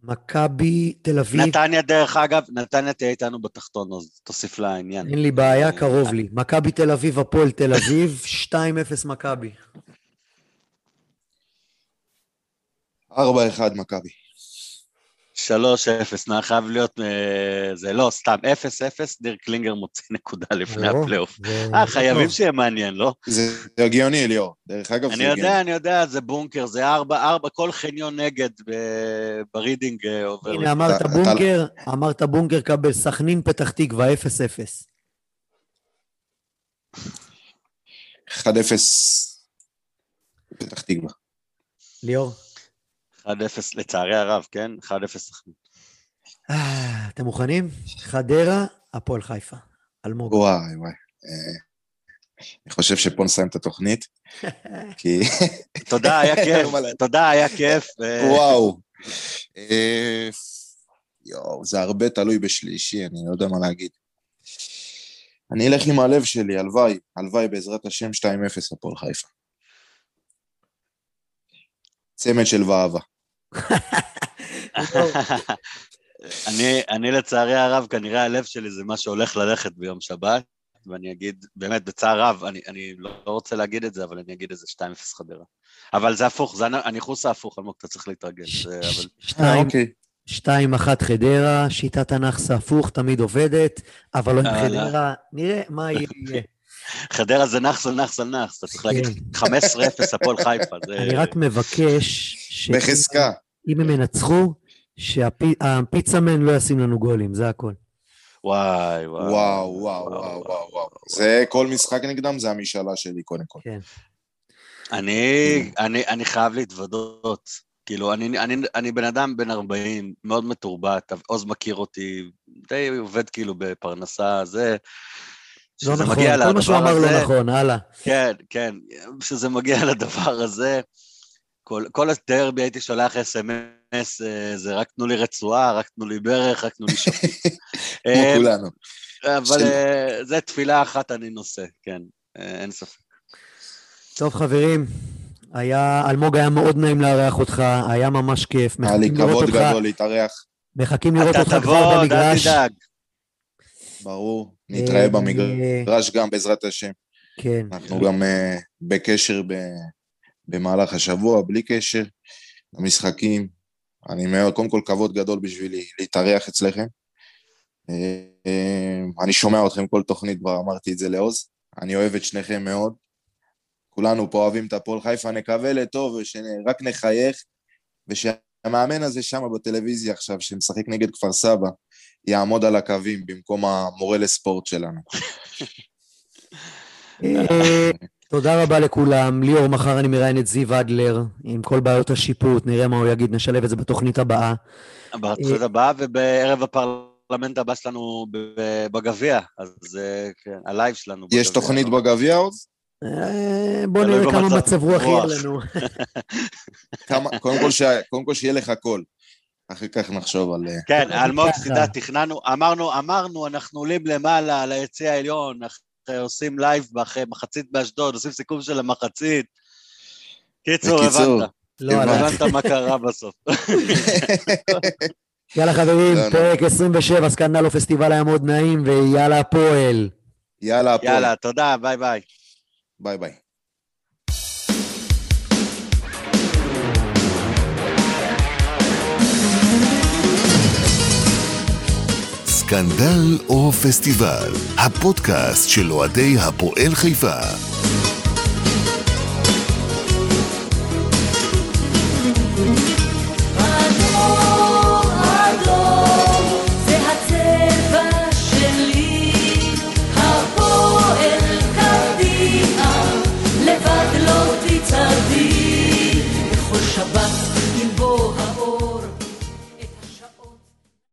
מכבי תל אביב, נתניה, דרך אגב, נתניה תהיה איתנו בתחתון, אז תוסיף לה עניין. אין לי בעיה, קרוב לי. מכבי תל אביב, הפועל תל אביב, 2-0 מכבי. 4-1 מכבי. 3-0, נא חייב להיות, אה, זה לא, סתם 0-0, ניר קלינגר מוציא נקודה לפני לא, הפלייאוף. אה, חייבים טוב. שיהיה מעניין, לא? זה הגיוני, ליאור. דרך אגב, אני זה הגיוני. יודע, אני יודע, זה בונקר, זה ארבע, ארבע, כל חניון נגד ברידינג אה, עובר. הנה, אמרת בונקר, אמרת בונקר, קבל סכנין, פתח תקווה, 0-0. 1-0 פתח תקווה. ליאור? 1-0, לצערי הרב, כן? 1-0 סכנין. אה, אתם מוכנים? חדרה, הפועל חיפה. אלמוג. וואי, וואי. אה, אני חושב שפה נסיים את התוכנית, כי... תודה, היה כיף. תודה, היה כיף. אה, וואו. יואו, זה הרבה תלוי בשלישי, אני לא יודע מה להגיד. אני אלך עם הלב שלי, הלוואי, הלוואי בעזרת השם 2-0 הפועל חיפה. צמד של ואהבה. אני, אני לצערי הרב, כנראה הלב שלי זה מה שהולך ללכת ביום שבת, ואני אגיד, באמת, בצער רב, אני, אני לא רוצה להגיד את זה, אבל אני אגיד איזה 2-0 חדרה. אבל זה הפוך, זה הנ- הניחוס ההפוך, אלמוג, אתה צריך להתרגל. אה, שתיים, אוקיי. שתיים, אחת חדרה, שיטת הנאחס ההפוך, תמיד עובדת, אבל לא עם יאללה. חדרה, נראה מה יהיה. חדרה זה נאחס על נאחס על נאחס, אתה צריך להגיד כן. 15-0 הפועל חיפה. אני רק מבקש, בחזקה. אם הם ינצחו, שהפיצאמן לא ישים לנו גולים, זה הכל. וואי, וואי. וואו, וואו, וואו, וואו, וואו. זה כל משחק נגדם, זה המשאלה שלי קודם כל. כן. אני, אני, אני חייב להתוודות. כאילו, אני, אני, אני בן אדם בן 40, מאוד מתורבת, עוז מכיר אותי, די עובד כאילו בפרנסה, זה... לא שזה נכון, מגיע כל מה שהוא אמר הזה- לא נכון, הלאה. כן, כן, כשזה מגיע לדבר הזה, כל, כל הדרבי הייתי שולח אס.אם.אס, אה, זה רק תנו לי רצועה, רק תנו לי ברך, רק תנו לי שפיץ. כמו אה, כולנו. אבל אה, זה תפילה אחת אני נושא, כן, אין ספק. טוב, חברים, היה, אלמוג היה מאוד נעים לארח אותך, היה ממש כיף. היה לי כבוד אותך- גדול להתארח, מחכים לראות אתה אותך כבר תבוא, אל במגרש. תדאג. ברור. נתראה אה, במגרש גם, בעזרת השם. כן. אנחנו גם אה, בקשר במהלך השבוע, בלי קשר, למשחקים. אני מאוד, קודם כל כבוד גדול בשבילי להתארח אצלכם. אה, אני שומע אתכם כל תוכנית, כבר אמרתי את זה לעוז. אני אוהב את שניכם מאוד. כולנו פה אוהבים את הפועל חיפה, נקווה לטוב, ושרק נחייך, ושהמאמן הזה שם בטלוויזיה עכשיו, שמשחק נגד כפר סבא, יעמוד על הקווים במקום המורה לספורט שלנו. תודה רבה לכולם. ליאור, מחר אני מראיין את זיו אדלר עם כל בעיות השיפוט, נראה מה הוא יגיד, נשלב את זה בתוכנית הבאה. בתוכנית הבאה ובערב הפרלמנט הבא שלנו ב- בגביע, אז אה, כן, ה live שלנו. יש תוכנית בגביע עוד? אה, בוא נראה כמה מצב רוח יהיה. לנו. קודם כל שיהיה לך קול. אחר כך נחשוב על... אה, כן, אלמוג. תדע, תכננו, אמרנו, אמרנו, אנחנו עולים למעלה, ליציע העליון, אחרי- עושים live אחרי מחצית באשדוד, עושים סיכום של המחצית. קיצור, הבנת, לא. עליי. הבנת מה קרה בסוף. יאללה חברים, לא, לא. פרק 27, סקנדל או פסטיבל היה מאוד נעים, ויאללה הפועל. יאללה, הפועל. יאללה, תודה, ביי ביי. ביי ביי. סקנדל או פסטיבל, הפודקאסט של אוהדי הפועל חיפה.